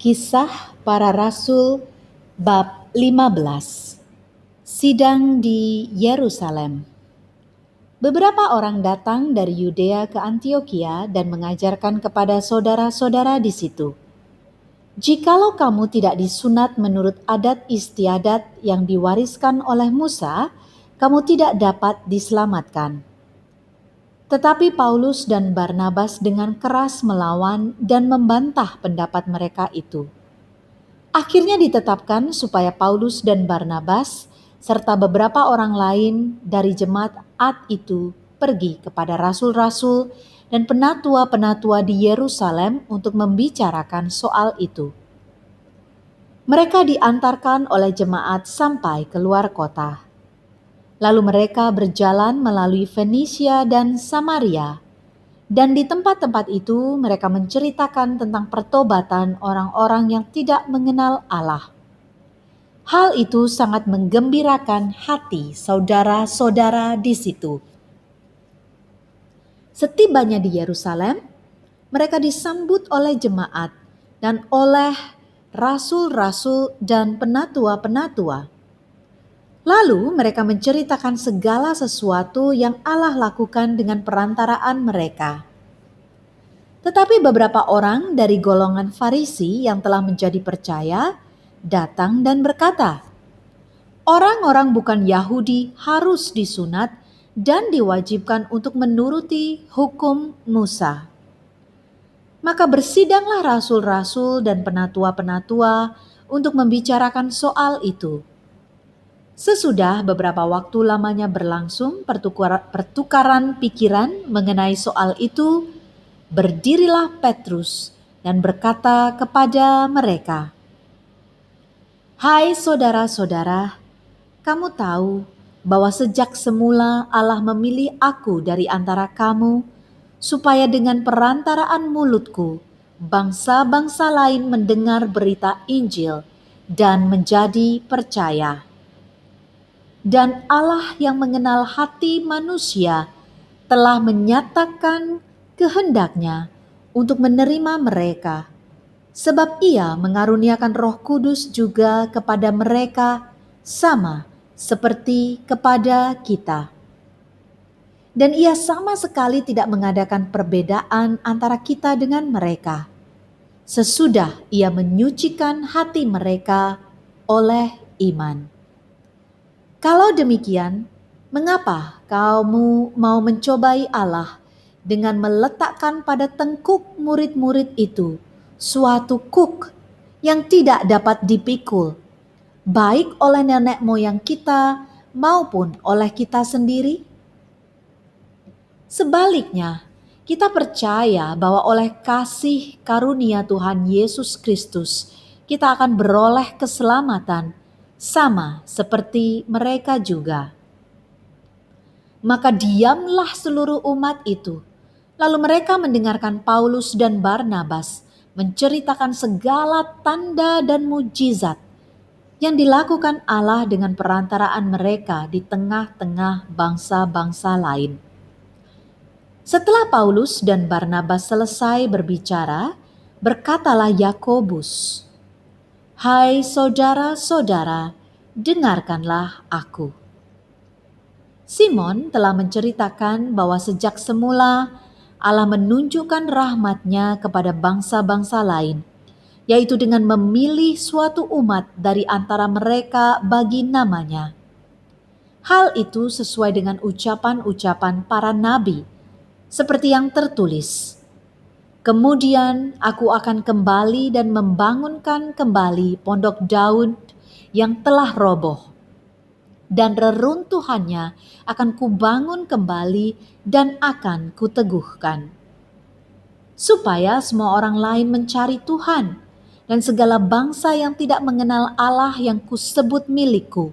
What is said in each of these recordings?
Kisah Para Rasul bab 15 Sidang di Yerusalem Beberapa orang datang dari Yudea ke Antioquia dan mengajarkan kepada saudara-saudara di situ. Jikalau kamu tidak disunat menurut adat istiadat yang diwariskan oleh Musa, kamu tidak dapat diselamatkan. Tetapi Paulus dan Barnabas dengan keras melawan dan membantah pendapat mereka itu. Akhirnya ditetapkan supaya Paulus dan Barnabas serta beberapa orang lain dari jemaat Ad itu pergi kepada rasul-rasul dan penatua-penatua di Yerusalem untuk membicarakan soal itu. Mereka diantarkan oleh jemaat sampai keluar kota. Lalu mereka berjalan melalui Fenisia dan Samaria. Dan di tempat-tempat itu mereka menceritakan tentang pertobatan orang-orang yang tidak mengenal Allah. Hal itu sangat menggembirakan hati saudara-saudara di situ. Setibanya di Yerusalem, mereka disambut oleh jemaat dan oleh rasul-rasul dan penatua-penatua Lalu mereka menceritakan segala sesuatu yang Allah lakukan dengan perantaraan mereka. Tetapi beberapa orang dari golongan Farisi yang telah menjadi percaya datang dan berkata, "Orang-orang bukan Yahudi harus disunat dan diwajibkan untuk menuruti hukum Musa." Maka bersidanglah rasul-rasul dan penatua-penatua untuk membicarakan soal itu. Sesudah beberapa waktu lamanya berlangsung pertukaran pikiran mengenai soal itu, berdirilah Petrus dan berkata kepada mereka, "Hai saudara-saudara, kamu tahu bahwa sejak semula Allah memilih aku dari antara kamu, supaya dengan perantaraan mulutku bangsa-bangsa lain mendengar berita Injil dan menjadi percaya." Dan Allah yang mengenal hati manusia telah menyatakan kehendaknya untuk menerima mereka, sebab Ia mengaruniakan Roh Kudus juga kepada mereka, sama seperti kepada kita. Dan Ia sama sekali tidak mengadakan perbedaan antara kita dengan mereka. Sesudah Ia menyucikan hati mereka oleh iman. Kalau demikian, mengapa kamu mau mencobai Allah dengan meletakkan pada tengkuk murid-murid itu suatu kuk yang tidak dapat dipikul, baik oleh nenek moyang kita maupun oleh kita sendiri? Sebaliknya, kita percaya bahwa oleh kasih karunia Tuhan Yesus Kristus, kita akan beroleh keselamatan sama seperti mereka juga. Maka diamlah seluruh umat itu. Lalu mereka mendengarkan Paulus dan Barnabas menceritakan segala tanda dan mujizat yang dilakukan Allah dengan perantaraan mereka di tengah-tengah bangsa-bangsa lain. Setelah Paulus dan Barnabas selesai berbicara, berkatalah Yakobus, Hai saudara-saudara, dengarkanlah aku. Simon telah menceritakan bahwa sejak semula Allah menunjukkan rahmatnya kepada bangsa-bangsa lain, yaitu dengan memilih suatu umat dari antara mereka bagi namanya. Hal itu sesuai dengan ucapan-ucapan para nabi, seperti yang tertulis Kemudian aku akan kembali dan membangunkan kembali pondok Daud yang telah roboh. Dan reruntuhannya akan kubangun kembali dan akan kuteguhkan. Supaya semua orang lain mencari Tuhan dan segala bangsa yang tidak mengenal Allah yang kusebut milikku.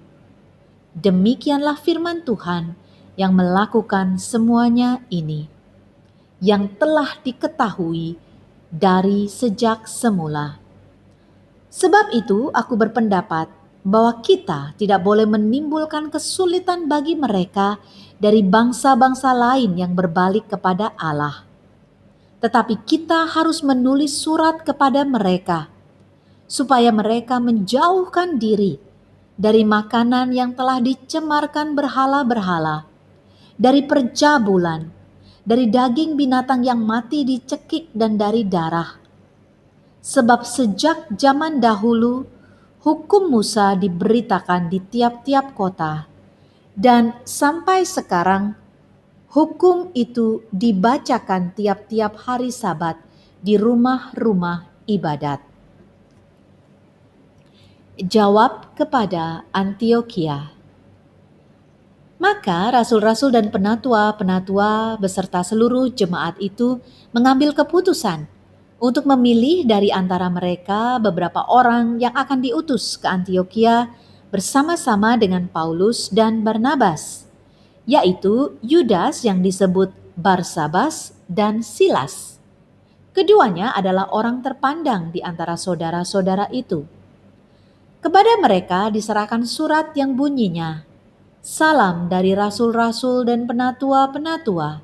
Demikianlah firman Tuhan yang melakukan semuanya ini yang telah diketahui dari sejak semula. Sebab itu, aku berpendapat bahwa kita tidak boleh menimbulkan kesulitan bagi mereka dari bangsa-bangsa lain yang berbalik kepada Allah. Tetapi kita harus menulis surat kepada mereka, supaya mereka menjauhkan diri dari makanan yang telah dicemarkan berhala-berhala, dari percabulan, dari daging binatang yang mati dicekik dan dari darah. Sebab sejak zaman dahulu hukum Musa diberitakan di tiap-tiap kota dan sampai sekarang hukum itu dibacakan tiap-tiap hari Sabat di rumah-rumah ibadat. Jawab kepada Antioquia. Maka rasul-rasul dan penatua-penatua beserta seluruh jemaat itu mengambil keputusan untuk memilih dari antara mereka beberapa orang yang akan diutus ke Antioquia bersama-sama dengan Paulus dan Barnabas, yaitu Yudas yang disebut Barsabas dan Silas. Keduanya adalah orang terpandang di antara saudara-saudara itu. Kepada mereka diserahkan surat yang bunyinya, Salam dari rasul-rasul dan penatua-penatua,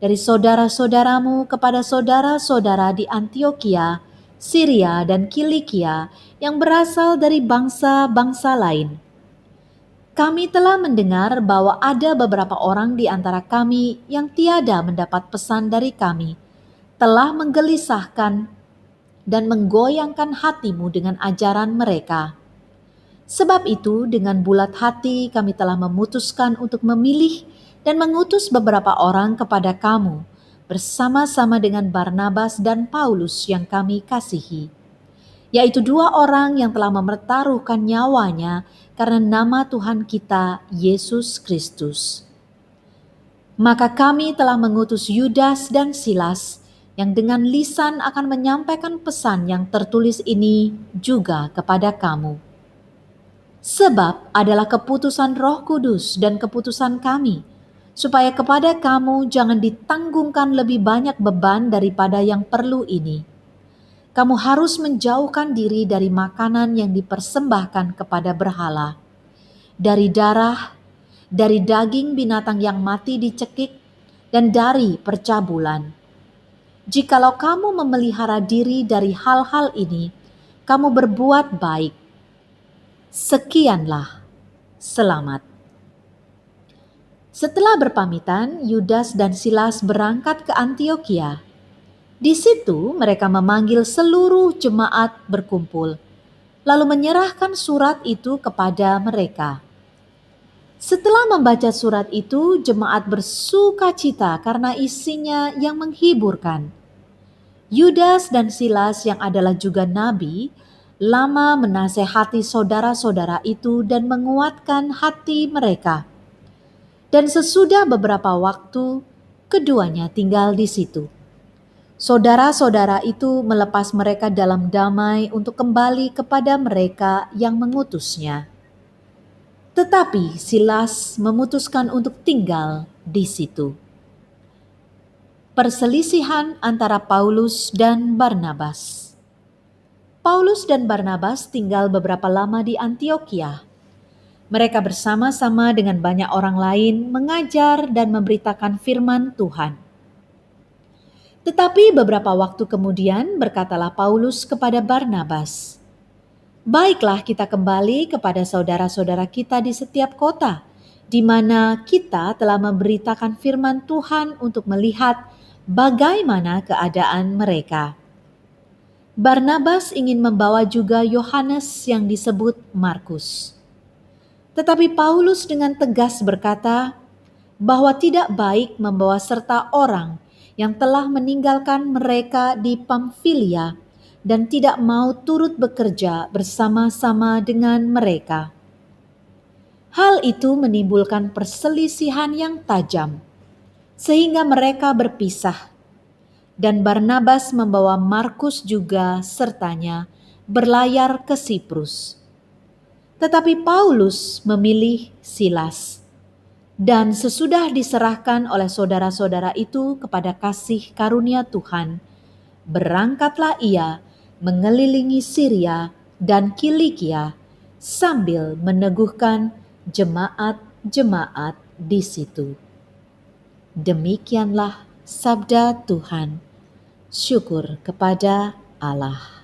dari saudara-saudaramu kepada saudara-saudara di Antioquia, Syria, dan Kilikia yang berasal dari bangsa-bangsa lain. Kami telah mendengar bahwa ada beberapa orang di antara kami yang tiada mendapat pesan dari kami, telah menggelisahkan dan menggoyangkan hatimu dengan ajaran mereka. Sebab itu, dengan bulat hati kami telah memutuskan untuk memilih dan mengutus beberapa orang kepada kamu bersama-sama dengan Barnabas dan Paulus yang kami kasihi, yaitu dua orang yang telah mempertaruhkan nyawanya karena nama Tuhan kita Yesus Kristus. Maka kami telah mengutus Yudas dan Silas yang dengan lisan akan menyampaikan pesan yang tertulis ini juga kepada kamu. Sebab adalah keputusan Roh Kudus dan keputusan kami supaya kepada kamu jangan ditanggungkan lebih banyak beban daripada yang perlu ini. Kamu harus menjauhkan diri dari makanan yang dipersembahkan kepada berhala, dari darah, dari daging binatang yang mati dicekik, dan dari percabulan. Jikalau kamu memelihara diri dari hal-hal ini, kamu berbuat baik. Sekianlah, selamat. Setelah berpamitan, Yudas dan Silas berangkat ke Antioquia. Di situ mereka memanggil seluruh jemaat berkumpul, lalu menyerahkan surat itu kepada mereka. Setelah membaca surat itu, jemaat bersuka cita karena isinya yang menghiburkan. Yudas dan Silas yang adalah juga nabi, lama menasehati saudara-saudara itu dan menguatkan hati mereka dan sesudah beberapa waktu, keduanya tinggal di situ. Saudara-saudara itu melepas mereka dalam damai untuk kembali kepada mereka yang mengutusnya. Tetapi Silas memutuskan untuk tinggal di situ. Perselisihan antara Paulus dan Barnabas. Paulus dan Barnabas tinggal beberapa lama di Antioquia mereka bersama-sama dengan banyak orang lain mengajar dan memberitakan firman Tuhan. Tetapi beberapa waktu kemudian berkatalah Paulus kepada Barnabas, "Baiklah, kita kembali kepada saudara-saudara kita di setiap kota, di mana kita telah memberitakan firman Tuhan untuk melihat bagaimana keadaan mereka." Barnabas ingin membawa juga Yohanes yang disebut Markus. Tetapi Paulus dengan tegas berkata bahwa tidak baik membawa serta orang yang telah meninggalkan mereka di Pamfilia dan tidak mau turut bekerja bersama-sama dengan mereka. Hal itu menimbulkan perselisihan yang tajam, sehingga mereka berpisah. Dan Barnabas membawa Markus juga sertanya berlayar ke Siprus. Tetapi Paulus memilih Silas. Dan sesudah diserahkan oleh saudara-saudara itu kepada kasih karunia Tuhan, berangkatlah ia mengelilingi Syria dan Kilikia sambil meneguhkan jemaat-jemaat di situ. Demikianlah sabda Tuhan. Syukur kepada Allah.